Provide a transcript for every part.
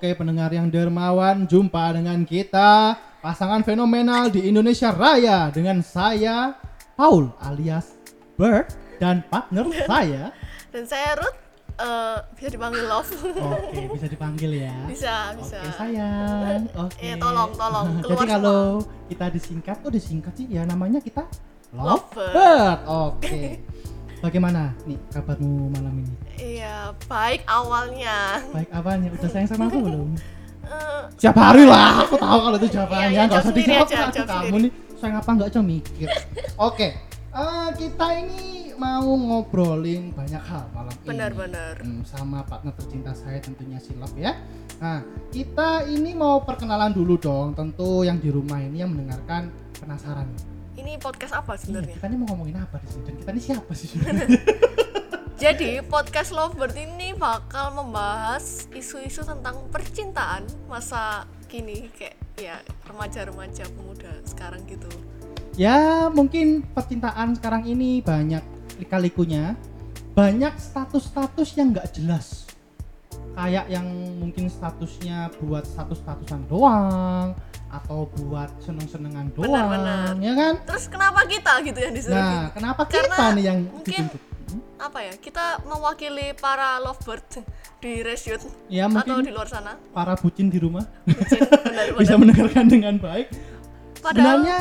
Oke pendengar yang dermawan, jumpa dengan kita pasangan fenomenal di Indonesia Raya dengan saya Paul alias Bird dan partner saya. Dan saya Ruth eh, bisa dipanggil Love. Oke bisa dipanggil ya. bisa, bisa. Oke sayang. Oke. Eh, tolong, tolong, Jadi keluar kalau kita disingkat, oh disingkat sih ya namanya kita Lovebird. Lovebird. Oke. Bagaimana nih kabarmu malam ini? Iya, baik awalnya. Baik apanya? Udah sayang sama aku belum? Eh, Setiap hari lah, aku tahu kalau itu jawabannya. Iya, iya, jawab usah dijawab aja, aku kamu nih. Sayang apa nggak aja mikir. Oke. eh, kita ini mau ngobrolin banyak hal malam ini. Benar-benar. Hmm, sama partner tercinta saya tentunya si Love ya. Nah, kita ini mau perkenalan dulu dong. Tentu yang di rumah ini yang mendengarkan penasaran. Ini podcast apa Iya, sebenarnya? kita ini mau ngomongin apa di sini? Dan kita ini siapa sih sebenarnya? Jadi podcast Lovebird ini bakal membahas isu-isu tentang percintaan masa kini kayak ya remaja-remaja pemuda sekarang gitu. ya mungkin percintaan sekarang ini banyak lika-likunya banyak status-status yang nggak jelas kayak yang mungkin statusnya buat status-statusan doang atau buat seneng-senengan doang Benar-benar. ya kan Terus kenapa kita gitu yang disuruh? nah kenapa Karena kita nih yang mungkin- dituntut Hmm? Apa ya? Kita mewakili para lovebird di reshoot ya atau di luar sana. para bucin di rumah Bucin, bisa mendengarkan dengan baik Padahal sebenarnya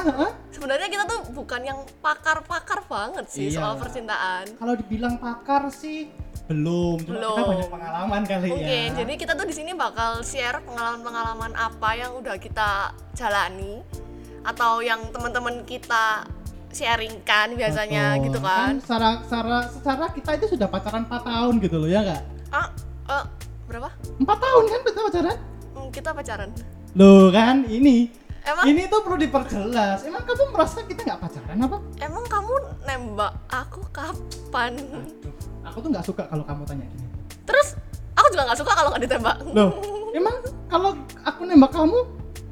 sebenarnya kita tuh bukan yang pakar-pakar banget sih Iya. soal percintaan. kalau dibilang pakar sih belum cuma kita Belum. banyak pengalaman kali Mungkin. ya Jadi kita tuh di sini bakal share pengalaman-pengalaman apa yang udah kita jalani atau yang teman-teman kita sharingkan biasanya Betul. gitu kan. secara, secara, secara kita itu sudah pacaran 4 tahun gitu loh ya nggak? Ah, eh, berapa? 4 tahun kan kita pacaran? Hmm, kita pacaran. Loh kan ini Emang ini tuh perlu diperjelas. Emang kamu merasa kita nggak pacaran apa? emang kamu nembak aku kapan? Aduh, aku tuh nggak suka kalau kamu tanya gini. Terus aku juga nggak suka kalau nggak ditembak. Loh, emang kalau aku nembak kamu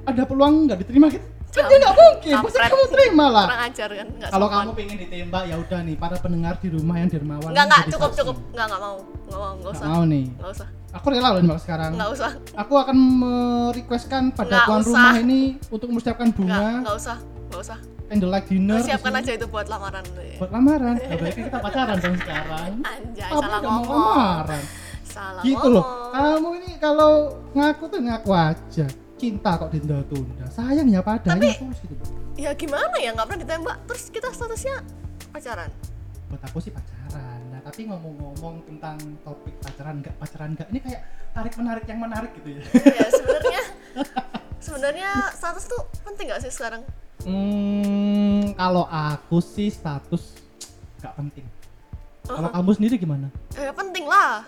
ada peluang nggak diterima gitu? Kan dia nggak mungkin, pasti kamu terima lah. Kurang ajar kan? Nggak Kalau kamu pengen ditembak ya udah nih para pendengar di rumah yang dermawan. Enggak, jadi cukup, saksi. cukup. Enggak, enggak mau. Enggak mau, Nggak usah. mau nih. Enggak usah. Aku rela loh nembak sekarang. Enggak usah. Aku akan merequestkan pada Nggak tuan usah. rumah ini untuk mempersiapkan bunga, enggak usah. Enggak usah. Candlelight dinner. Siapkan aja itu buat lamaran ya. buat lamaran. Ya berarti kita pacaran dong sekarang. Anjay, Kamu salah nggak ngomong. lamaran. Salah Gitu loh. Kamu ini kalau ngaku tuh ngaku aja. Cinta kok ditunda-tunda. Sayang ya padanya Tapi- gitu. Ya gimana ya nggak pernah ditembak. Terus kita statusnya pacaran. Buat aku sih pacaran. Nah, tapi ngomong-ngomong tentang topik pacaran enggak pacaran enggak ini kayak tarik menarik yang menarik gitu ya. ya sebenarnya sebenarnya status tuh penting gak sih sekarang? Hmm, kalau aku sih status nggak penting. Kalau Uh-huh. kamu sendiri gimana? Ya penting lah.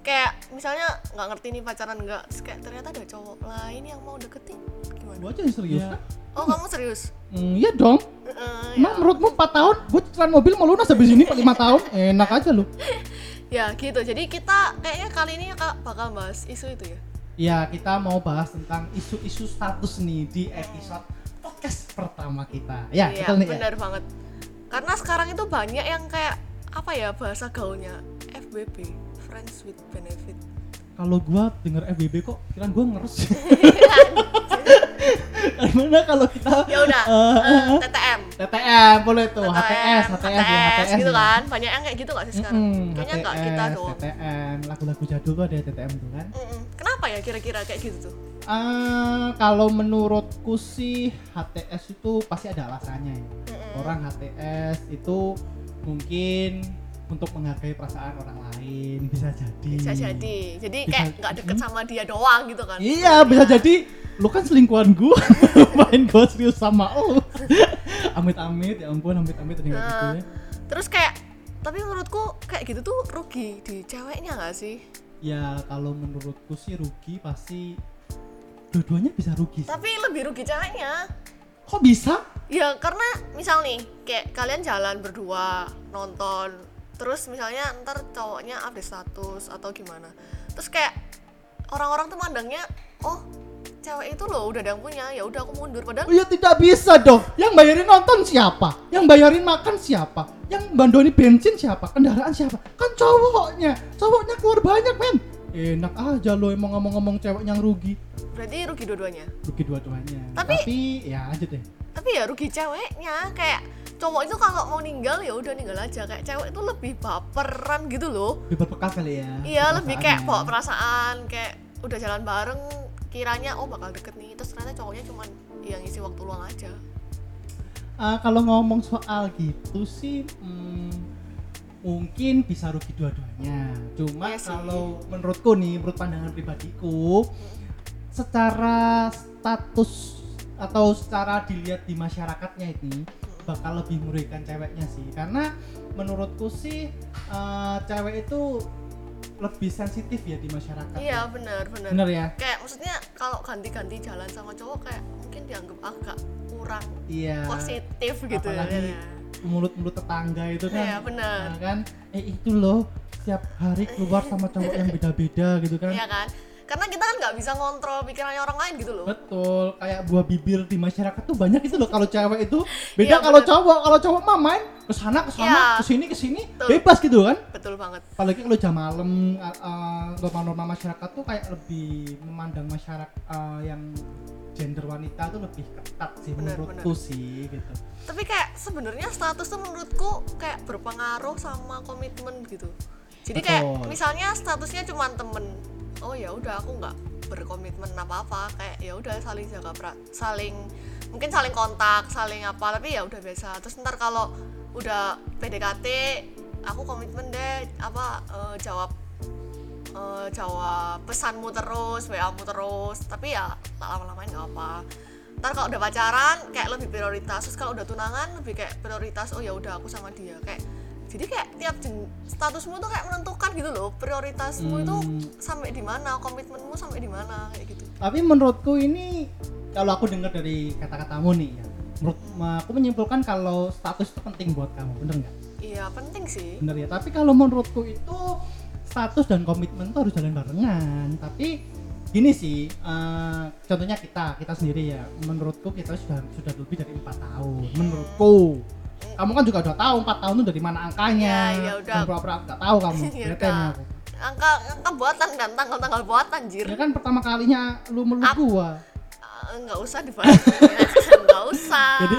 Kayak misalnya nggak ngerti nih pacaran nggak, Terus kayak ternyata ada cowok lain yang mau deketin. Gimana? Gua aja yang serius kan? Oh kamu serius? Hmm, iya dong. Eh, Emang ya. menurutmu 4 tahun gue cicilan mobil mau lunas habis ini 5 tahun? Enak aja lu. ya gitu. Jadi kita kayaknya kali ini Kak, bakal bahas isu itu ya. Ya, kita mau bahas tentang isu-isu status nih di episode podcast pertama kita. Ya, Iya, betul nih. ya? benar banget. Karena sekarang itu banyak yang kayak apa ya bahasa gaulnya FBB, friends with benefit. Kalau gua denger FBB kok pikiran gua ngeres. Gimana kalau kita ya udah, eh, eh, TTM. TTM boleh tuh, TTM, HTS, HTS, ya, HTS gitu ya. kan. Banyak yang kayak gitu gak sih sekarang? Kayaknya HTS, kita doang. TTM, lagu-lagu jadul tuh ada TTM tuh kan. Kenapa ya kira-kira kayak gitu tuh? Ah, kalau menurutku sih HTS itu pasti ada alasannya ya. Orang HTS itu mungkin untuk menghargai perasaan orang lain bisa jadi. Bisa jadi. Jadi Bisa- kayak nggak deket sama dia doang gitu kan? Iya, bisa jadi lu kan selingkuhan gua, main gua serius sama lu. amit-amit, ya ampun, amit-amit nggak gitu Nah, ya. Terus kayak tapi menurutku kayak gitu tuh rugi di ceweknya nggak sih? Ya kalau menurutku sih rugi pasti dua-duanya bisa rugi. sih. Tapi lebih rugi ceweknya. Kok bisa? Ya karena misal nih kayak kalian jalan berdua nonton terus misalnya ntar cowoknya update status atau gimana terus kayak orang-orang tuh mandangnya oh cewek itu loh udah ada yang punya ya udah aku mundur padahal Oh ya tidak bisa dong. Yang bayarin nonton siapa? Yang bayarin makan siapa? Yang bandoni bensin siapa? Kendaraan siapa? Kan cowoknya. Cowoknya keluar banyak men. Enak aja lo emang ngomong-ngomong cewek yang rugi. Berarti rugi dua-duanya? Rugi dua-duanya. Tapi- ya lanjut deh. Tapi ya rugi ceweknya. Kayak cowok itu kalau mau ninggal ya udah ninggal aja. Kayak cewek itu lebih baperan gitu loh. Lebih berbekas kali ya. Iya lebih kayak bawa perasaan kayak udah jalan bareng kiranya oh bakal deket nih. Terus ternyata cowoknya cuman yang ngisi waktu luang aja. Eh, kalau ngomong soal gitu sih hmm, mungkin bisa rugi dua-duanya. Cuma Iya sih. kalau menurutku nih menurut pandangan pribadiku secara status atau secara dilihat di masyarakatnya ini bakal lebih merugikan ceweknya sih. Karena menurutku sih eh, cewek itu lebih sensitif ya di masyarakat iya ya. bener bener bener ya? Kayak maksudnya kalau ganti-ganti jalan sama cowok kayak mungkin dianggap agak kurang iya. positif gitu apalagi ya mulut-mulut tetangga itu kan. Iya, bener. Nah, kan? Eh itu loh setiap hari keluar sama cowok yang beda-beda gitu kan. Iya kan karena kita kan nggak bisa ngontrol pikirannya orang lain gitu loh. Betul kayak buah bibir di masyarakat tuh banyak itu loh. Kalau cewek itu beda Iya, kalau bener. cowok kalau cowok mah main ke sana ke sana Iya. ke sini ke sini Betul. bebas gitu kan. Betul banget. Apalagi kalau jam malam uh, uh, norma-norma masyarakat tuh kayak lebih memandang masyarakat uh, yang gender wanita tuh lebih ketat sih Bener, menurutku sih gitu. Tapi kayak sebenarnya status tuh menurutku kayak berpengaruh sama komitmen gitu. Jadi kayak misalnya statusnya cuma temen oh ya udah aku nggak berkomitmen apa apa kayak ya udah saling jaga pra- saling mungkin saling kontak saling apa tapi ya udah biasa. Terus ntar kalau udah PDKT aku komitmen deh apa eh, jawab eh, jawab pesanmu terus WA-mu terus. Tapi ya tak lama-lamain nggak apa ntar kalau udah pacaran kayak lebih prioritas. Terus kalau udah tunangan lebih kayak prioritas oh ya udah aku sama dia. Kayak jadi kayak tiap statusmu tuh kayak menentukan gitu loh prioritasmu itu Hmm. sampai di mana komitmenmu sampai di mana kayak gitu. Tapi menurutku ini kalau aku dengar dari kata-katamu nih ya menurut aku menyimpulkan kalau status itu penting buat kamu bener nggak? Iya penting sih. Bener ya tapi kalau menurutku itu status dan komitmen tuh harus jalan barengan. Tapi gini sih eh, contohnya kita kita sendiri ya menurutku kita sudah sudah lebih dari empat tahun menurutku kamu kan juga udah tahu empat tahun itu dari mana angkanya. Ya, ya udah. dan pura-pura nggak tahu kamu Ya aku. Angka angka buatan dan tanggal-tanggal buatan jir ya kan pertama kalinya lu meluk gua. Eh, nggak usah dibahas. Nggak usah. Jadi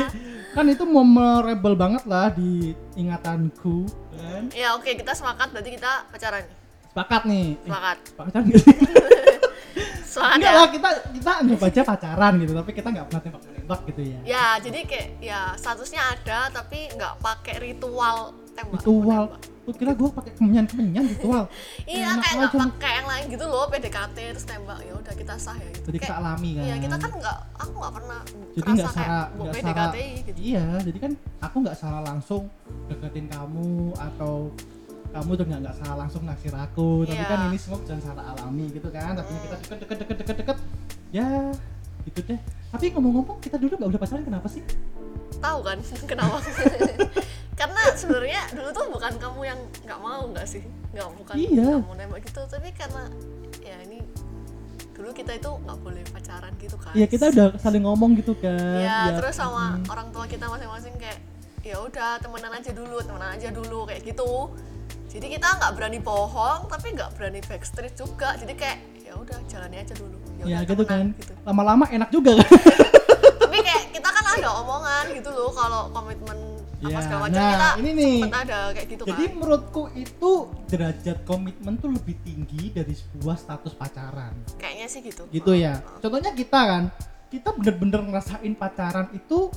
kan itu memorable banget lah di ingatanku kan? Ya oke kita sepakat. Berarti kita pacaran sepakat nih. Eh, sepakat. pacaran nggak sepakat enggak lah kita kita anggap aja pacaran gitu tapi kita nggak pernah tembak tembak gitu ya. Ya jadi kayak ya statusnya ada tapi nggak pakai ritual tembak ritual? menembak. lu kira gue pakai kemenyan kemenyan ritual? Iya kayak nggak pakai yang lain gitu loh PDKT terus tembak ya udah kita sah ya gitu. Jadi kita Kayak, alami kan iya kita kan. nggak aku nggak pernah jadi nggak mau nggak PDKT secara gitu. Iya jadi kan aku nggak salah langsung deketin kamu atau kamu juga nggak salah langsung naksir aku. Tapi Iya. kan ini semua jangan salah alami gitu kan. Tapi kita deket deket deket deket deket. Ya gitu deh. Tapi ngomong-ngomong kita dulu nggak udah pacaran kenapa sih? Tahu kan kenapa? Karena sebenarnya dulu tuh bukan kamu yang nggak mau nggak sih? Nggak bukan Iya. nembak gitu. Tapi karena ya ini dulu kita itu nggak boleh pacaran gitu kan. Iya kita udah saling ngomong gitu kan. Ya, terus sama mm. orang tua kita masing-masing kayak ya udah temenan aja dulu temenan aja dulu kayak gitu jadi kita nggak berani bohong tapi nggak berani backstreet juga jadi kayak ya udah jalani aja dulu ya udah, gitu kan gitu. lama-lama enak juga kan tapi kayak kita kan ada omongan gitu loh kalau komitmen apa Ya, segala macam nah, kita ini nih. ada kayak gitu Jadi kan menurutku itu derajat komitmen tuh lebih tinggi dari sebuah status pacaran. kayaknya sih gitu Gitu ya. Contohnya kita kan, kita bener-bener ngerasain pacaran itu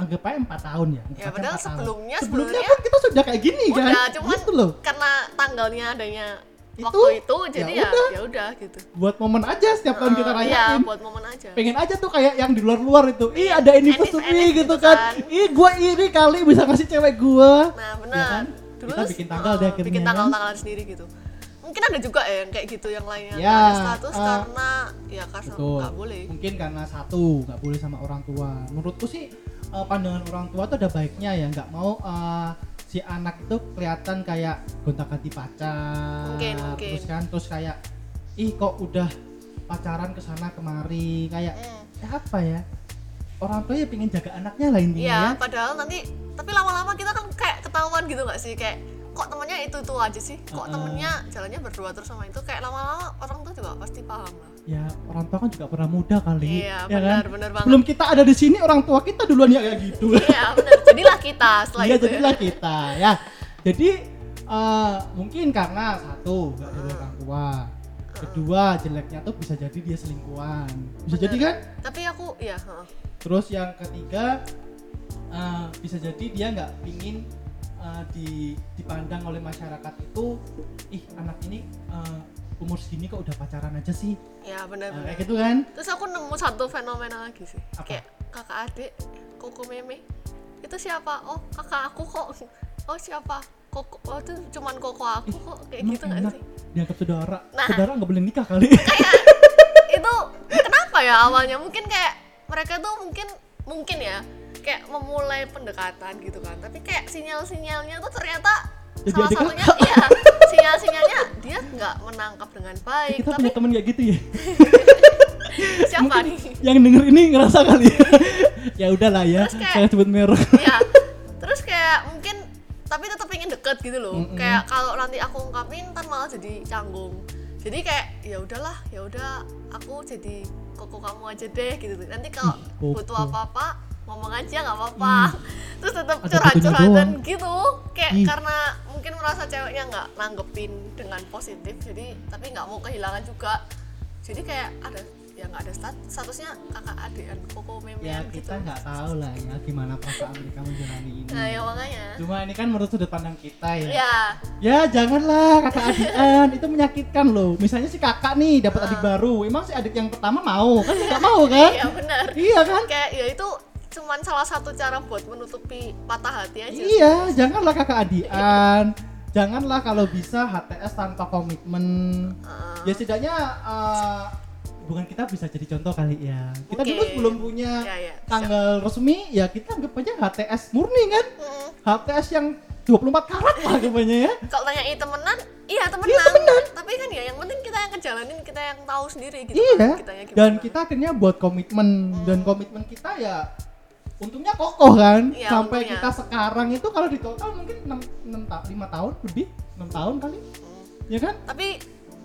anggap aja 4 tahun ya. Ya, padahal empat tahun. sebelumnya- sebelumnya sebelumnya pun kita sudah kayak gini kan. udah cuman gitu loh. karena tanggalnya adanya Itu, waktu itu jadi ya ya udah. ya udah gitu Buat momen aja setiap tahun kita Eh, iya rayain. buat momen aja Pengen aja tuh kayak yang di luar-luar itu. Ih ada anniversary Enif-enif gitu gitu kan. kan. Ih gua iri kali bisa ngasih cewek gua. nah benar Ya kan? dulu Kita bikin tanggal eh, deh akhirnya, bikin kan? tanggal-tanggalan sendiri gitu mungkin ada juga ya yang kayak gitu yang lainnya Ya, ada status eh, karena ya karena nggak boleh Mungkin karena satu nggak boleh sama orang tua. Menurutku sih eh, pandangan orang tua tuh ada baiknya ya nggak mau eh, si anak itu kelihatan kayak gonta-ganti pacar. Mungkin, mungkin. Terus kan terus kayak ih kok udah pacaran ke sana kemari kayak ya apa ya? Orang tua ya pengen jaga anaknya lah intinya Iya, ya. padahal nanti tapi lama-lama kita kan kayak ketahuan gitu nggak sih kayak kok temennya itu itu aja sih. Kok Uh-uh. temennya jalannya berdua terus sama itu kayak lama-lama orang tuh juga pasti paham lah. Ya orang tua kan juga pernah muda kali Iya, ya benar, kan? benar banget. sebelum kita ada di sini orang tua kita duluan ya kayak gitu. Iya benar. Jadilah kita setelah Iya itu ya. jadilah kita ya. Jadi eh, mungkin karena satu nggak dari orang tua. Kedua jeleknya tuh bisa jadi dia selingkuhan. Bisa Bener. jadi kan? Tapi aku ya terus yang ketiga eh, bisa jadi dia nggak pingin eh, di dipandang oleh masyarakat itu ih anak ini eh, umur segini kok udah pacaran aja sih? Ya Nah, benar-benar kayak gitu kan? Terus aku nemu satu fenomena lagi sih. Apa? kayak kakak adik koko meme. Itu siapa? Oh kakak aku kok. Oh siapa? Koko oh itu cuman koko aku kok. Kayak gitu nggak sih? Dianggap saudara. Nah. saudara nggak boleh nikah kali. Itu kenapa ya awalnya? Mungkin kayak mereka tuh mungkin mungkin ya kayak memulai pendekatan gitu kan. Tapi kayak sinyal-sinyalnya tuh ternyata Jadi salah adik satunya iya sinyal-sinyalnya dia nggak menangkap dengan baik kita tapi punya temen kayak gitu ya? Siapa nih? yang denger ini ngerasa kali ya? Ya udahlah ya Terus kayak- saya sebut merek ya terus kayak mungkin tapi tetap pengen deket gitu loh. Mm-mm. kayak kalau nanti aku ungkapin ntar malah jadi canggung. Jadi kayak ya udahlah ya udah aku jadi koko kamu aja deh gitu. Nanti kalau butuh apa-apa ngomong aja nggak apa-apa. Terus tetap curhat-curhatan gitu. Kayak Ih. karena mungkin merasa ceweknya nggak nanggepin dengan positif jadi tapi nggak mau kehilangan juga. Jadi kayak ada ya nggak ada stat statusnya kakak adean koko meme ya gitu. kita nggak tahu lah ya gimana perasaan mereka menjalani ini. Nah ya makanya. Cuma ini kan menurut sudut pandang kita ya. Ya ya janganlah kakak adikan itu menyakitkan loh. Misalnya si kakak nih dapat adik baru emang si adik yang pertama mau? Kan nggak mau kan? Iya benar. iya kan? Kayak ya itu cuman salah satu cara buat menutupi patah hati aja. iya janganlah kakak adian janganlah kalau bisa HTS tanpa komitmen Heeh. ya setidaknya eh, bukan kita bisa jadi contoh kali ya kita dulu Mungkin. sebelum punya Ya, ya. tanggal resmi ya kita anggap aja HTS murni kan Mm. HTS yang 24 karat lah anggapannya ya Kalau tanya ini temenan, iya temenan. Iya, temenan. Tapi kan ya yang penting kita yang ngejalanin, kita yang tahu sendiri gitu iya kan. Gimana. dan kita akhirnya buat komitmen dan komitmen kita ya untungnya kokoh kan Iya, sampai untungnya. kita sekarang itu kalau di total mungkin 6, 6 ta 5 tahun lebih 6 tahun kali Mm. ya kan Tapi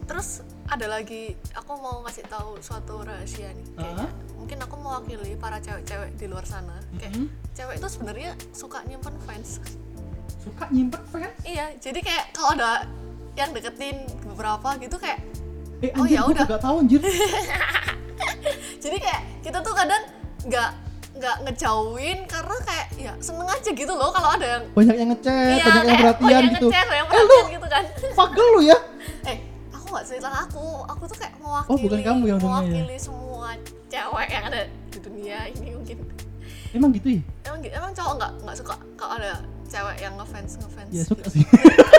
terus ada lagi aku mau ngasih tahu suatu rahasia nih kayaknya. Hah? Mungkin aku mewakili para cewek-cewek di luar sana. Kayak Mhm. cewek itu sebenarnya suka nyimpen fans. suka nyimpen fans Iya, jadi kayak kalau ada yang deketin beberapa gitu kayak eh Oh, anjir ya gue udah. gak tahu anjir jadi kayak kita tuh kadang nggak nggak ngejauhin karena kayak ya seneng aja gitu loh kalau ada yang banyak yang ngechat iya, banyak yang kayak perhatian banyak gitu. ngechat, banyak eh lu perhatian gitu kan. fagel lu ya? Eh aku nggak cerita aku aku tuh kayak mewakili Oh, bukan kamu yang ya? mewakili semua cewek yang ada di dunia ini mungkin. Emang gitu ya? Emang gitu emang cowok nggak nggak suka kalau ada cewek yang ngefans ngefans ya suka gitu. sih.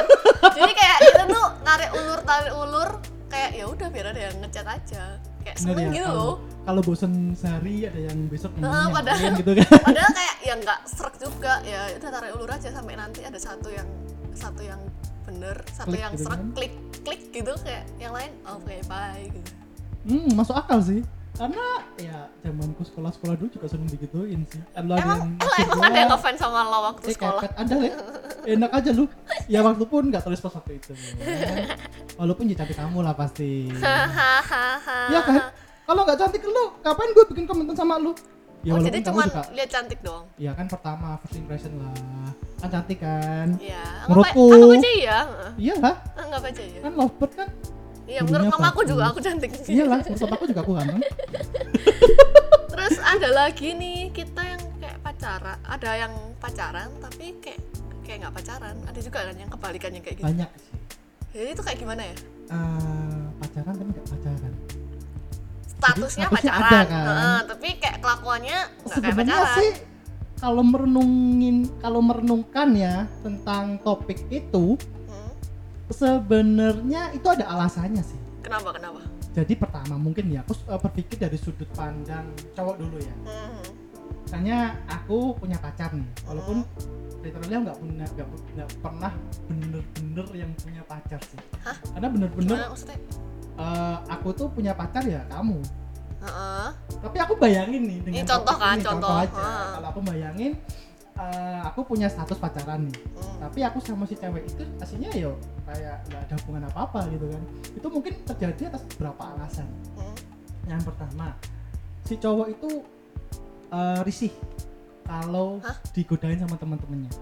Jadi kayak kita tuh narik ulur tarik ulur kayak ya udah biar ada yang ngechat aja. Kayak Bener seneng ya, gitu loh kalau bosen sehari ada yang besok yang Nah, yang padahal- lain gitu kan? padahal kayak ya nggak serak juga. Ya udah tarik ulur aja sampai nanti ada satu yang satu yang bener satu Klik yang gitu serak kan. klik klik gitu. Kayak yang lain oh oke bye gitu. Hmm masuk akal sih. Karena ya zamanku sekolah-sekolah dulu juga sering digituin sih. Ada emang yang emang, ada yang ngefans sama lo waktu eh sekolah? kepet ada ya enak aja lu. Ya waktu pun nggak tulis pas waktu itu ya. walaupun ya cantik kamu lah pasti. Hahaha ya kan kalau nggak cantik lu ngapain gue bikin komentar sama lu? Ya oh jadi cuma lihat cantik doang? Ya kan pertama first impression lah. Kan cantik kan? Iya, Menurutku. anggap aja iya iya lah anggap aja iya. Kan lovebird kan? Iya menurut mama aku juga aku cantik. Iya lah menurut aku juga aku ganteng. Terus ada lagi nih kita yang kayak pacaran. Ada yang pacaran tapi kayak kayak nggak pacaran. Ada juga kan yang kebalikannya kayak gitu? Banyak sih. Jadi itu kayak gimana ya? Eh, pacaran tapi nggak pacaran statusnya statusnya pacaran. ada kan? Heeh, tapi kayak kelakuannya nggak kayak sebenarnya pacaran. sih kalau merenungin kalau merenungkan ya tentang topik itu Hmm, sebenarnya itu ada alasannya sih. Kenapa kenapa? Jadi pertama mungkin ya aku eh, berpikir dari sudut pandang cowok dulu ya. Hmm, misalnya aku punya pacar nih walaupun literally aku nggak punya nggak nggak pernah bener-bener yang punya pacar sih. Hah? karena bener-bener eh, aku tuh punya pacar ya kamu Heeh. tapi aku bayangin nih dengan Ini contoh kan, ini, contoh. aja Ah. kalau aku bayangin eh, aku punya status pacaran nih Hmm. tapi aku sama si cewek itu aslinya yo kayak nggak ada hubungan apa apa gitu kan itu mungkin terjadi atas beberapa alasan Hmm. yang pertama si cowok itu eh, risih kalau digodain sama teman-temannya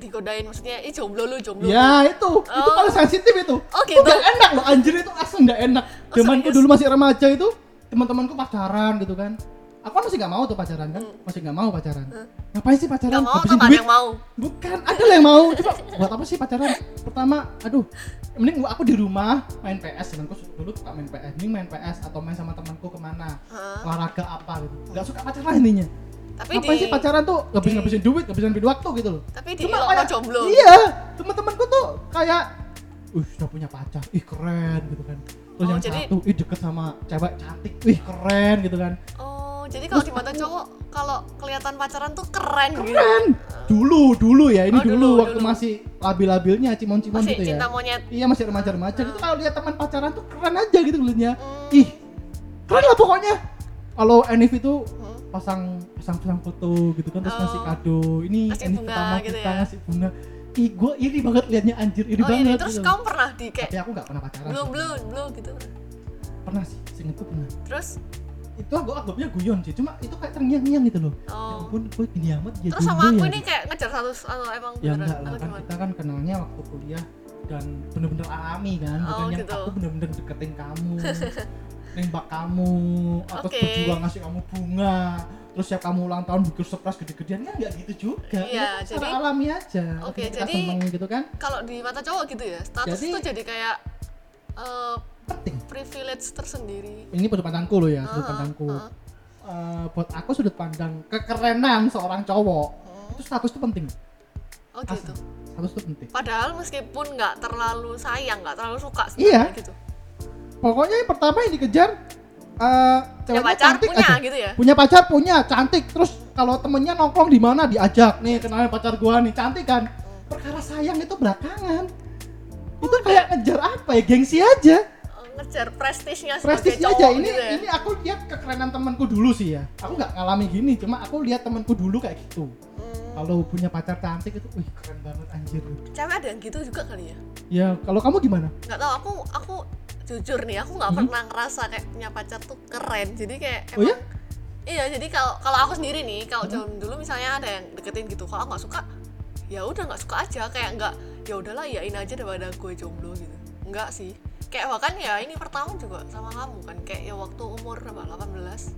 digodain maksudnya ih jomblo lu jomblo ya itu itu. Oh. paling sensitif itu. Oh itu gitu gak enak loh anjir itu asli nggak enak. Oh, zamanku dulu masih remaja itu teman-temanku pacaran gitu kan. Aku kan masih nggak mau tuh pacaran kan. Hmm. masih nggak mau pacaran. Hmm. ngapain sih pacaran? Nggak mau habisin duit? yang mau. Bukan ada yang mau. Coba buat apa sih pacaran? Pertama aduh mending aku di rumah main PS temanku dulu suka main PS mending main PS atau main sama temanku ke mana? Olahraga apa gitu. Nggak suka pacaran intinya tapi ngapain di sih pacaran tuh ngabisin ngabisin duit ngabisin duit waktu gitu loh tapi di Cuma kayak- jomblo Iya, teman-temanku tuh kayak uh sudah punya pacar, ih keren gitu kan. Terus Oh, yang jadi- satu, ih deket sama cewek cantik, wih keren gitu kan. oh jadi kalau di mata cowok kalau kelihatan pacaran tuh keren, gitu Keren. Dulu, dulu ya, ini Oh, dulu, dulu, waktu dulu. masih labil-labilnya, cimon-cimon gitu ya. cinta monyet Iya masih remaja-remaja gitu kalau lihat teman pacaran tuh keren aja gitu ngeliatnya. Hmm. Ih, keren lah pokoknya. Kalau Enif itu Hmm. Pasang pasang pasang foto gitu kan terus Oh. ngasih kado. Ini Ngasih Enif bunga pertama gitu kita ya. ngasih bunga. Ih gue iri banget liatnya anjir iri oh banget ini terus gitu. kamu pernah di kayak tapi aku nggak pernah pacaran belum belum belum gitu? Pernah sih seingetku pernah. Terus? Itu aku anggapnya guyon sih cuma itu kayak terngiang-ngiang gitu loh. Ya oh ampun gue gini amat ya terus sama aku ya. ini kayak ngejar satu atau emang ya enggak lah kan kita kan kenalnya waktu kuliah dan bener-bener alami kan Oh, bukan yang gitu. aku bener-bener deketin kamu nembak kamu atau Oke. berjuang ngasih kamu bunga terus ya kamu ulang tahun bikin surprise gede-gedean kan nggak gitu juga. Iya, Itu secara jadi- alami aja. Oke, kita jadi- seneng gitu kan. kalau di mata cowok gitu ya status Jadi- itu jadi kayak eh, penting. privilege tersendiri. Ini sudut pandangku loh ya sudut Ah, pandangku. ah. Eh, buat aku sudut pandang kekerenan seorang cowok Hmm. itu status itu penting. Oh gitu. Status itu penting. Padahal meskipun nggak terlalu sayang nggak terlalu suka Iya. gitu pokoknya yang pertama yang dikejar eh punya pacar cantik punya aja. gitu ya? Punya pacar punya cantik. Terus kalau temennya nongkrong di mana diajak. Nih kenalin pacar gua nih cantik kan? Perkara sayang itu belakangan. Itu kayak ngejar apa ya? Gengsi aja. Eh, ngejar prestisnya prestisnya cowok aja ini gitu ya? ini aku lihat kekerenan temanku dulu sih ya. Aku nggak ngalami gini cuma aku lihat temanku dulu kayak gitu. Hmm, kalau punya pacar cantik itu wih keren banget anjir. Cewek ada yang gitu juga kali ya? Ya kalau kamu gimana? Nggak tahu aku aku jujur nih aku nggak Hmm. pernah ngerasa kayak punya pacar tuh keren. Jadi kayak oh ya? Iya jadi kalau kalau aku sendiri nih kalau Hmm. zaman dulu misalnya ada yang deketin gitu kalau aku nggak suka ya udah nggak suka aja. Kayak nggak ya udahlah yain aja daripada gue jomblo gitu. Enggak sih. Kayak bahkan ya ini pertama juga sama kamu kan kayak ya waktu umur berapa 18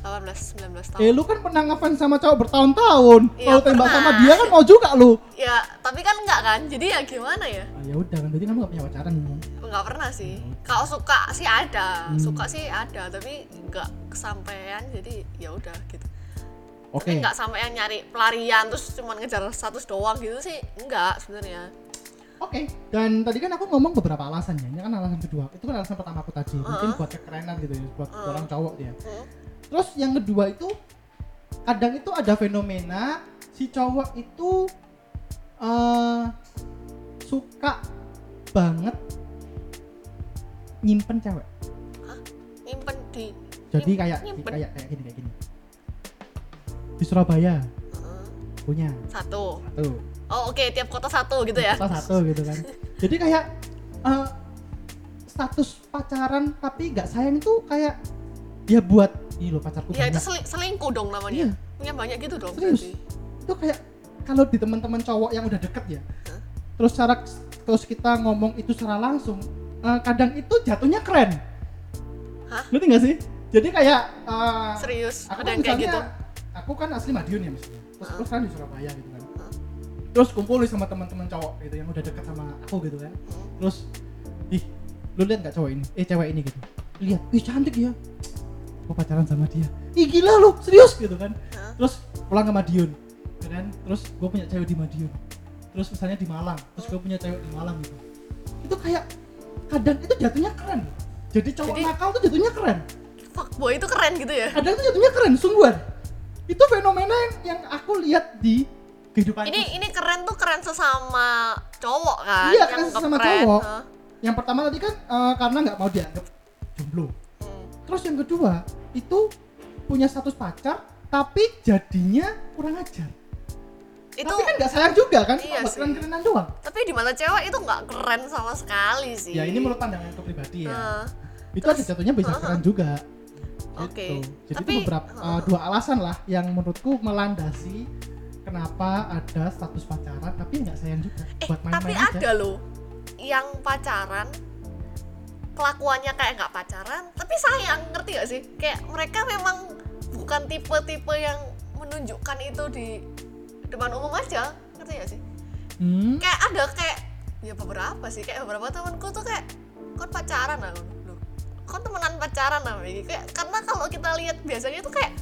18 19 tahun eh lu kan pernah ngefans sama cowok bertahun-tahun Iya, kalau tembak sama dia kan mau juga lu ya tapi kan enggak kan jadi ya gimana ya ah, ya udah kan berarti kamu gak punya pacaran nggak pernah sih kalau suka sih ada Hmm. suka sih ada tapi nggak kesampaian jadi ya udah gitu oke tapi nggak sampai yang nyari pelarian terus cuman ngejar status doang gitu sih enggak sebenarnya Oke, dan tadi kan aku ngomong beberapa alasannya. Ini kan alasan kedua. Itu kan alasan pertama aku tadi. Mungkin Heeh. buat kekerenan gitu ya, buat Heeh. orang cowok ya. Hmm. Terus yang kedua itu kadang itu ada fenomena si cowok itu eh suka banget nyimpen cewek. nyimpen di Jadi kayak nyimpen. kayak kayak gini kayak gini. Di Surabaya Heeh. punya satu satu. oh oke tiap kota satu gitu ya Salah satu gitu kan. Jadi kayak eh, status pacaran tapi nggak sayang itu kayak ya buat ini loh pacarku ya itu banyak. seling- selingkuh dong namanya Iya. punya banyak gitu dong Serius? berarti Itu kayak kalau di teman-teman cowok yang udah deket ya. Hah? Terus cara terus kita ngomong itu secara langsung eh, kadang itu jatuhnya keren. Hah? Ngerti nggak sih? Jadi kayak eh, serius aku ada kan yang kayak gitu aku kan asli Madiun ya misalnya terus Hah? terus kan di Surabaya gitu kan Hah? terus kumpul sama teman-teman cowok gitu yang udah deket sama aku gitu kan terus ih lu lihat nggak cowok ini eh cewek ini gitu lihat ih cantik ya gua pacaran sama dia? Ih gila lu serius gitu kan? Hah? terus pulang ke Madiun ya kan? Terus gue punya cewek di Madiun. Terus misalnya di Malang terus gue punya cewek di Malang gitu. Itu kayak kadang itu jatuhnya keren. Jadi cowok Jadi- nakal tuh jatuhnya keren. Fuckboy itu keren gitu ya? Kadang tuh jatuhnya keren sungguhan. Itu fenomena yang, yang aku lihat di kehidupan ini ini keren tuh keren sesama cowok kan? Iya, keren sesama keren. cowok. Hah? yang pertama tadi kan eh, karena nggak mau dianggap jomblo. Hmm. terus yang kedua itu punya status pacar tapi jadinya kurang ajar itu Tapi kan nggak sayang juga kan, Iya buat sih. keren-kerenan doang. tapi di mata cewek itu nggak keren sama sekali sih Ya ini menurut pandangan aku pribadi ya. Nah, itu ada jatuhnya bisa keren juga. Oke. Gitu. Jadi Tapi- itu beberapa uh, dua alasan lah yang menurutku melandasi kenapa ada status pacaran tapi nggak sayang juga eh buat tapi main-main aja. ada loh yang pacaran kelakuannya kayak nggak pacaran tapi sayang ngerti gak sih? Kayak mereka memang bukan tipe-tipe yang menunjukkan itu di depan umum aja ngerti gak sih? Hmm, kayak ada kayak ya beberapa sih kayak beberapa temanku tuh kayak kon pacaran lah kon temenan pacaran lah Megi." kayak karena kalau kita lihat biasanya tuh kayak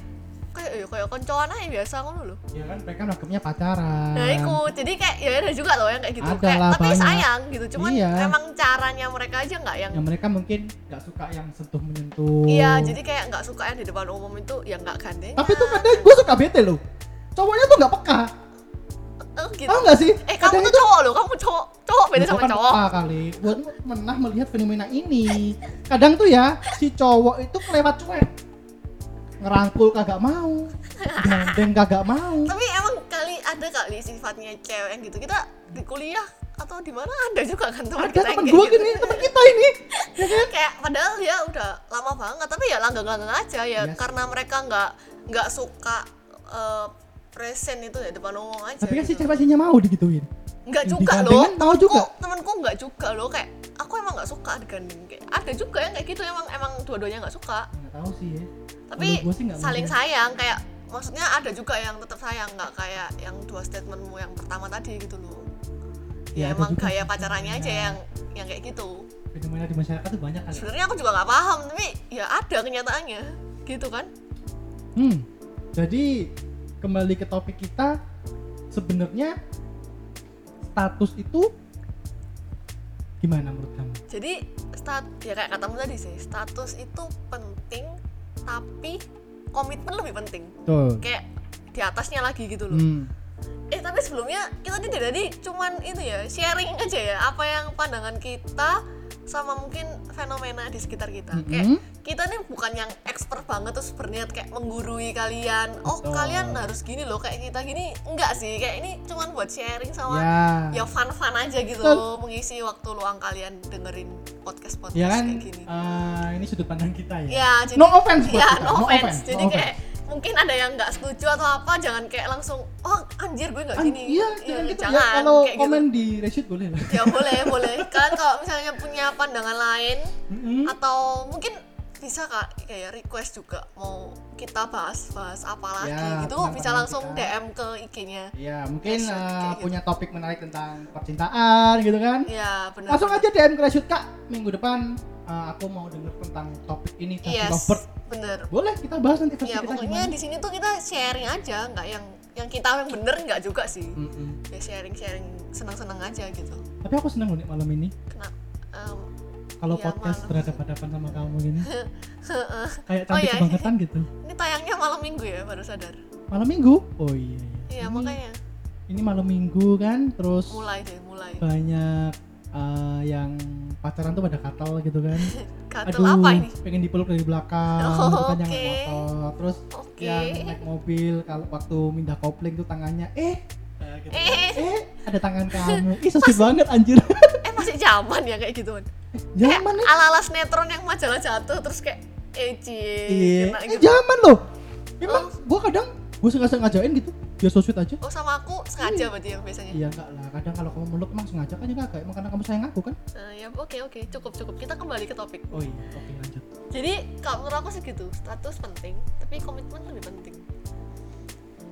kayak ya kayak koncoan aja biasa ngono loh ya kan mereka nangkepnya pacaran. nah itu jadi kayak ya ada juga loh yang kayak gitu Ada kayak lah, tapi banyak. sayang gitu cuman Iya. memang caranya mereka aja nggak yang yang mereka mungkin nggak suka yang sentuh menyentuh. iya jadi kayak nggak suka yang di depan umum itu yang nggak gandeng Tapi tuh kadang gue suka bete loh. Cowoknya tuh nggak peka. oh, gitu Tahu nggak sih? eh kamu tuh cowok loh kamu cowok cowok beda sama kan cowok peka kali. Gue pernah melihat fenomena ini. Kadang tuh ya si cowok itu kelewat cuek. Ngerangkul kagak mau. Gandeng kagak mau. tapi emang kali ada kali sifatnya cewek yang gitu kita di kuliah atau di mana ada juga kan teman Ada kita kayak gue gitu. gini, temen kita ini. Ya kan? kayak padahal dia udah lama banget tapi ya langgeng-langgeng aja ya sih. karena mereka nggak nggak suka eh, present itu ya depan umum aja Tapi kan si gitu. ceweknya mau digituin. nggak juga loh kan mau juga. Temenku- temenku nggak juga loh kayak aku emang nggak suka digandeng kayak ada juga yang kayak gitu emang emang dua-duanya nggak suka Nggak tahu sih ya. Tapi saling mungkin. sayang kayak maksudnya ada juga yang tetap sayang nggak kayak yang dua statementmu yang pertama tadi gitu loh Ya, ya, emang juga gaya sih. pacarannya aja Ya. yang yang kayak gitu Fenomena di masyarakat tuh banyak kali. sebenarnya aku juga nggak paham tapi ya ada kenyataannya gitu kan Hmm. Jadi kembali ke topik kita sebenarnya status itu gimana menurut kamu? jadi stat ya kayak katamu tadi sih status itu penting tapi komitmen lebih penting Tuh. kayak di atasnya lagi gitu loh Hmm. eh tapi sebelumnya kita dari tadi cuman itu ya sharing aja ya apa yang pandangan kita sama mungkin fenomena di sekitar kita Mm-mm. kayak kita nih bukan yang expert banget terus berniat kayak menggurui kalian oh Betul. kalian harus gini loh kayak kita gini enggak sih kayak ini cuman buat sharing sama Ya. ya fun-fun aja gitu Betul. mengisi waktu luang kalian dengerin podcast podcast Ya kan kayak gini eh, ini sudut pandang kita ya. ya jadi No offense buat ya kita, no no offense offense, jadi no kayak mungkin ada yang nggak setuju atau apa jangan kayak langsung oh anjir gue nggak An- gini iya, Ya, jangan gitu ya. jangan Kalau kayak gitu. komen di reshoot boleh lah. ya boleh boleh kalian kalau misalnya punya pandangan lain Mm-mm. atau mungkin bisa kak kayak request juga mau kita bahas bahas apa lagi Ya, gitu bisa langsung kita. DM ke IG-nya Ya, mungkin Reshoot, eh, kayak gitu. punya topik menarik tentang percintaan gitu kan. ya benar Langsung aja DM ke reshoot Kak. Minggu depan eh, aku mau denger tentang topik ini versi yes lovebird. bener Boleh kita bahas nanti versi ya kita pokoknya di sini tuh kita sharing aja nggak yang yang kita yang bener nggak juga sih Mm-mm. ya sharing sharing senang senang aja gitu Tapi aku senang loh malam ini. kenapa Em, Kalau Iya, podcast malam. berhadapan-hadapan sama kamu gini. kayak Oh, cantik iya. kebangetan gitu. ini tayangnya malam minggu ya baru sadar Malam minggu? Oh iya. iya Ini- makanya Ini malam minggu kan, terus mulai deh mulai banyak eh, yang pacaran tuh pada katal gitu kan. gatel apa ini pengen dipeluk dari belakang, Oh, gitu kan yang oke. naik motor, terus oke yang naik mobil kalau waktu mindah kopling tuh tangannya eh eh, gitu kan. Eh. eh ada tangan kamu ih so sweet banget anjir eh zaman ya kayak gituan zaman nih ala ala sinetron yang majalah jatuh terus kayak eh cie iya. kena eh, gitu. zaman loh. Memang Oh. gua kadang gua sengaja ngajain gitu biar so sweet aja. Oh sama aku sengaja berarti yang biasanya? Iya enggak lah. Kadang kalau kamu meluk emang sengaja kan juga enggak emang karena kamu sayang aku kan. Eh, ya oke oke. Cukup cukup. Kita kembali ke topik. Oh iya oke lanjut. Jadi kalau menurut aku sih gitu status penting tapi komitmen lebih penting.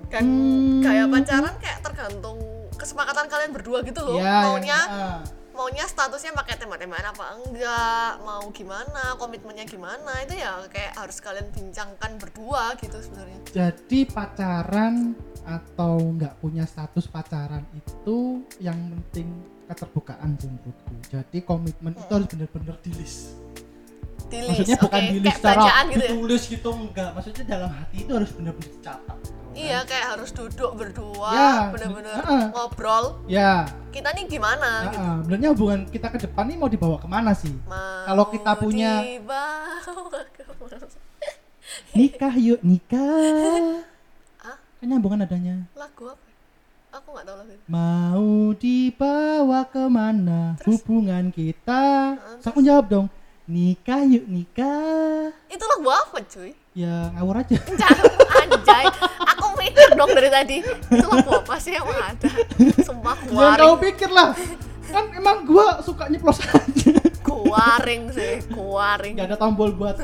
Dan Hmm. gaya pacaran kayak tergantung kesepakatan kalian berdua gitu loh Iya, maunya yang- ah. Maunya statusnya pakai tembak-tembakan apa enggak mau gimana komitmennya gimana itu ya kayak harus kalian bincangkan berdua gitu sebenarnya. Jadi pacaran atau nggak punya status pacaran itu yang penting keterbukaan sih menurutku. Jadi komitmen itu harus bener-bener di list. Di list maksudnya bukan di list secara gitu ya? ditulis gitu enggak. Maksudnya dalam hati itu harus bener-bener dicatat gitu kan. iya kayak harus duduk berdua Ya, bener-bener heeh. ngobrol ya kita nih gimana ah, gitu ah. benernya hubungan kita ke depan ini mau dibawa ke mana sih Mau Kalau kita punya- nikah yuk nikah Ah? kan nyambungan adanya lagu apa aku nggak tahu lagu itu. Mau dibawa ke mana Terus? hubungan kita? Terus aku jawab dong, nikah yuk nikah. itu lagu apa cuy Ya ngawur aja. Jangan anjay mikir dong dari tadi itu lagu apa sih yang ada sumpah Jangan kau kuaring pikir lah. Kan emang gua suka nyeplos aja. kuaring sih kuaring Gak ada tombol buat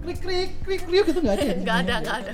klik klik klik klik gitu nggak ada. ya? nggak ada nggak ada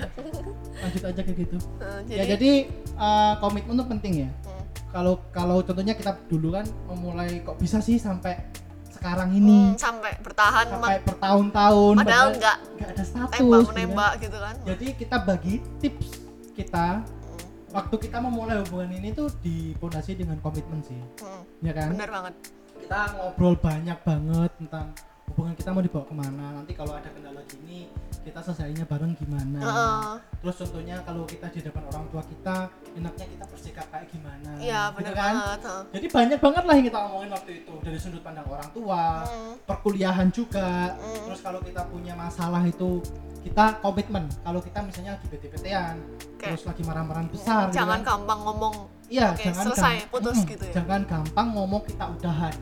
Lanjut aja kayak gitu. Eh, Ya jadi uh, komitmen tuh penting ya. Hmm. Kalau kalau contohnya kita dulu kan memulai kok bisa sih sampai sekarang ini Hmm, sampai bertahan sampai bertahun-tahun padahal nggak nggak ada status tembak gitu kan. menembak gitu kan Jadi kita bagi tips kita Hmm, waktu kita memulai hubungan ini tuh dipondasi dengan komitmen sih, hmm, ya kan? bener banget Kita ngobrol banyak banget tentang hubungan kita mau dibawa ke mana. Nanti kalau ada kendala gini, kita selesainya bareng gimana. Heeh. Terus contohnya kalau kita di depan orang tua kita, enaknya kita bersikap kayak gimana. iya gitu bener kan? banget heeh. Jadi banyak banget lah yang kita omongin waktu itu dari sudut pandang orang tua, Hmm, perkuliahan juga. Hmm. Terus kalau kita punya masalah itu kita komitmen. Kalau kita misalnya lagi bete-betean, Kayak- terus lagi marah-marahan besar, gitu jangan kan. gampang ngomong Iya, Oke, jangan selesai, gamp- putus Mm-mm, gitu ya. Jangan gampang ngomong kita udahan.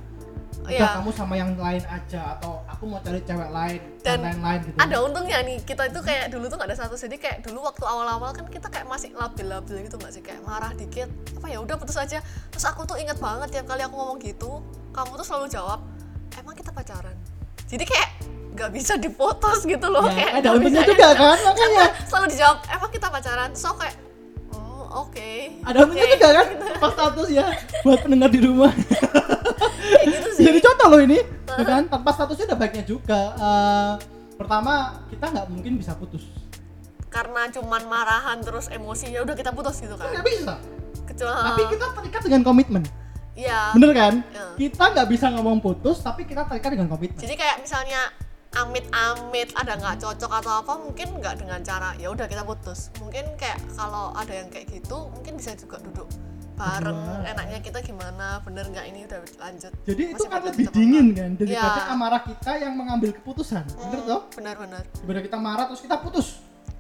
Udah Iya. kamu sama yang lain aja atau aku mau cari cewek lain dan, lain-lain gitu. ada untungnya nih kita itu kayak dulu tuh gak ada satu jadi kayak dulu waktu awal-awal kan kita kayak masih labil-labil gitu nggak sih kayak marah dikit apa ya udah putus aja terus aku tuh inget banget tiap kali aku ngomong gitu kamu tuh selalu jawab emang kita pacaran jadi kayak nggak bisa diputus gitu loh Ya, kayak ada untungnya juga kan makanya. selalu dijawab emang kita pacaran so kayak oh oke Ada untungnya Oke. juga kan pas status ya buat pendengar di rumah. kayak gitu sih Jadi contoh loh ini, ya kan? Tanpa statusnya ada baiknya juga. Eh, pertama kita nggak mungkin bisa putus. karena cuman marahan terus emosinya udah kita putus gitu Kan nggak bisa. kecuali Tapi kita terikat dengan komitmen. ya Bener kan? Ya. Kita nggak bisa ngomong putus, tapi kita terikat dengan komitmen. jadi kayak misalnya amit-amit ada nggak cocok atau apa mungkin nggak dengan cara ya udah kita putus mungkin kayak kalau ada yang kayak gitu mungkin bisa juga duduk bareng enaknya kita gimana bener nggak ini udah lanjut Jadi itu Masih kan berlanjut lebih dingin kan daripada Iya. amarah kita yang mengambil keputusan. Bener Hmm, toh? benar-benar Daripada kita marah terus kita putus.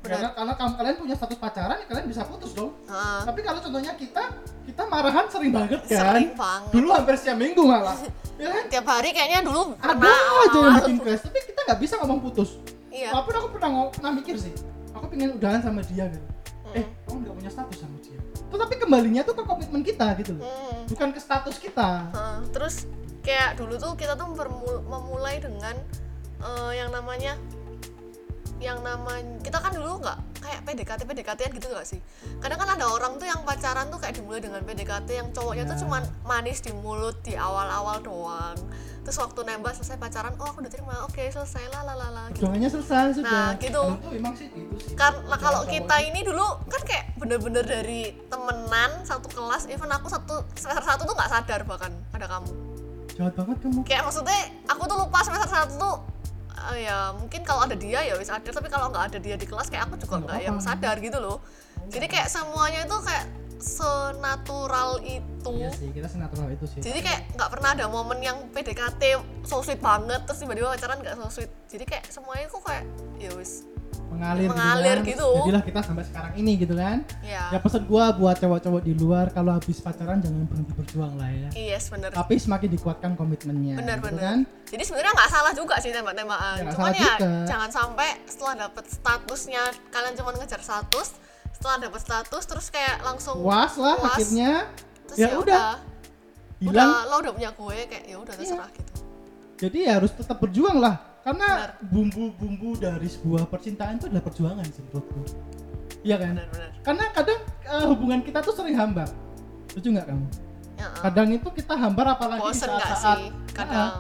Benar. Karena, karena kamu kalian punya status pacaran, ya kalian bisa putus dong. Heeh, Tapi kalau contohnya kita, kita marahan sering banget kan. sering banget Dulu hampir setiap minggu malah. ya kan? tiap hari kayaknya dulu Ada pernah aja yang bikin crash, tapi kita nggak bisa ngomong putus. iya Walaupun aku pernah pernah mikir sih, aku pengen udahan sama dia gitu. Eh, Hmm. kamu nggak punya status sama dia. Tetapi kembalinya tuh ke komitmen kita gitu loh, Hmm. bukan ke status kita. Heeh, terus kayak dulu tuh kita tuh memulai dengan eh, yang namanya yang namanya kita kan dulu nggak kayak PDKT PDKT gitu gak sih kadang kan ada orang tuh yang pacaran tuh kayak dimulai dengan PDKT yang cowoknya tuh Ya. cuman manis di mulut di awal-awal doang terus waktu nembak selesai pacaran oh aku udah terima oke selesai lah lah lah lah gitu selesai sudah. Nah, gitu. Kalau tuh emang sih gitu sih. karena kalau kita ini dulu kan kayak bener-bener dari temenan satu kelas even aku satu semester satu tuh nggak sadar bahkan ada kamu Jahat banget kamu. kayak maksudnya aku tuh lupa semester satu tuh eh, ya mungkin kalau ada dia ya wis sadar tapi kalau nggak ada dia di kelas kayak aku juga Nggak yang sadar gitu loh. Jadi kayak semuanya itu kayak senatural itu. Iya sih, kita senatural itu sih. jadi kayak nggak pernah ada momen yang PDKT so sweet banget terus tiba-tiba pacaran nggak so sweet. Jadi kayak semuanya kok kayak ya wis mengalir, mengalir kan. gitu. Jadilah kita sampai sekarang ini gitu kan. ya Ya pesan gua buat cowok-cowok di luar kalau habis pacaran jangan berhenti berjuang lah ya. yes bener Tapi semakin dikuatkan komitmennya. bener gitu bener kan? jadi sebenarnya nggak salah juga sih tembak-tembakan Ya, cuman ya juga. jangan sampai setelah dapet statusnya kalian cuma ngejar status setelah dapet status terus kayak langsung Puas lah Puas. akhirnya. terus ya udah, udah Hilang. lo udah punya gue kayak ya udah terserah gitu Jadi ya harus tetap berjuang lah. Karena Benar. bumbu-bumbu dari sebuah percintaan itu adalah perjuangan sih menurutku. Iya kan? bener-bener Karena kadang eh, hubungan kita tuh sering hambar. Setuju nggak kamu? ya, uh, Kadang itu kita hambar apalagi di bosen nggak saat-saat kadang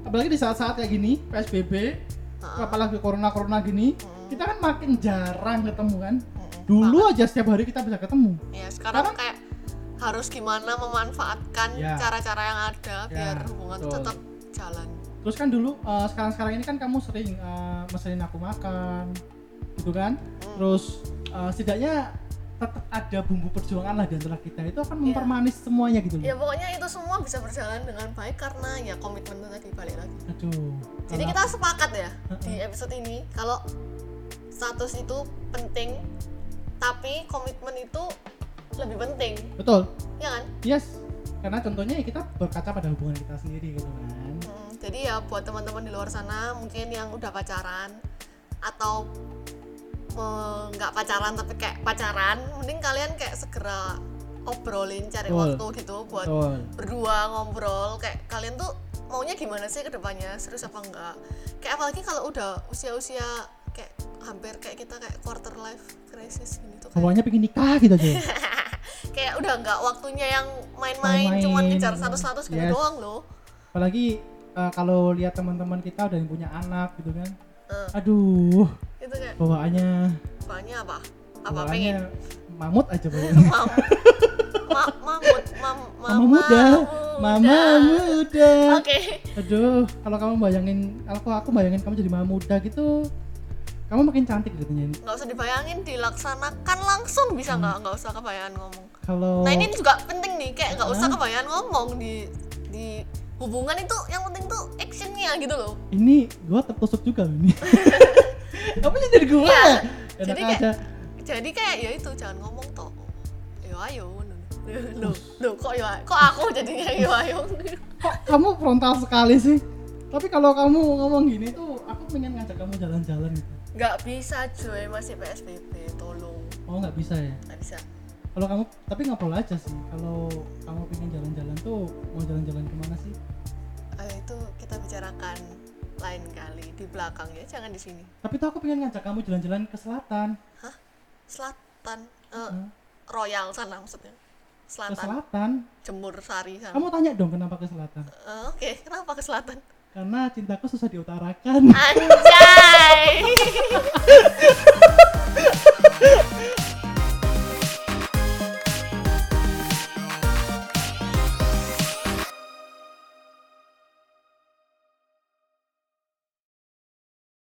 apalagi di saat-saat kayak gini PSBB, Heeh. apalagi corona corona gini, Mm. kita kan makin jarang ketemu kan. Mm-mm. Dulu aja setiap hari kita bisa ketemu. ya sekarang Sekarang- kayak harus gimana memanfaatkan Ya. cara-cara yang ada Ya, biar hubungan betul. tetap jalan Terus kan dulu eh, sekarang-sekarang ini kan kamu sering eh, mesenin aku makan, gitu kan? Hmm. Terus eh, setidaknya tetap ada bumbu perjuangan lah di antara kita itu akan Iya. mempermanis semuanya gitu loh. ya pokoknya itu semua bisa berjalan dengan baik karena ya komitmen itu tadi balik lagi Aduh. Jadi kita sepakat ya di episode ini kalau status itu penting, tapi komitmen itu lebih penting betul ya kan yes karena contohnya ya kita berkaca pada hubungan kita sendiri gitu kan Hmm, jadi ya buat teman-teman di luar sana mungkin yang udah pacaran atau eh, nggak pacaran tapi kayak pacaran mending kalian kayak segera obrolin cari waktu gitu buat betul. berdua ngobrol. Kayak kalian tuh maunya gimana sih ke depannya? Serius apa enggak? Kayak apalagi kalau udah usia-usia kayak hampir kayak kita kayak quarter life crisis gini tuh kayak, semuanya pengen nikah gitu aja. Kayak udah nggak waktunya yang main-main cuman ngejar status-status gitu Yes. doang loh. Apalagi eh, kalau lihat teman-teman kita udah yang punya anak gitu kan. Eh, aduh itu kayak bawaannya. Bahannya apa? Apa bawaannya pengen? mamut aja bawaannya mam ma mamut mam mama muda. mama muda. oke. Aduh kalau kamu bayangin kalau aku, aku bayangin kamu jadi mama muda gitu kamu makin cantik katanya ini nggak usah dibayangin dilaksanakan langsung. Bisa nggak? Nggak usah kebayaan ngomong. Kalau nah ini juga penting nih. Kayak nggak usah Hah? kebayaan ngomong di di hubungan itu yang penting tuh actionnya gitu loh. Ini gua tertusuk juga ini. Sih jadi gua? Iya. enak Jadi kayak- aja. jadi kayak ya itu jangan ngomong toh. Yo ayo lo lo kok yo kok aku jadinya yo ayo. Kok kamu frontal sekali sih? Tapi kalau kamu ngomong gini tuh aku pengen ngajak kamu jalan-jalan gitu. Nggak bisa cuy. Masih psbb tolong. Oh nggak bisa ya? Nggak bisa kalau kamu tapi ngobrol aja sih. Kalau kamu pengen jalan-jalan tuh mau jalan-jalan ke mana sih? Ayo itu kita bicarakan lain kali di belakang ya jangan di sini. Tapi tuh aku pengen ngajak kamu jalan-jalan ke selatan. Hah? Selatan? Eh, Hmm. royal sana maksudnya. Ke selatan. selatan? Jemur sari sana. Kamu tanya dong kenapa ke selatan. Eh, oke kenapa ke selatan? Karena cintaku susah diutarakan. Anjay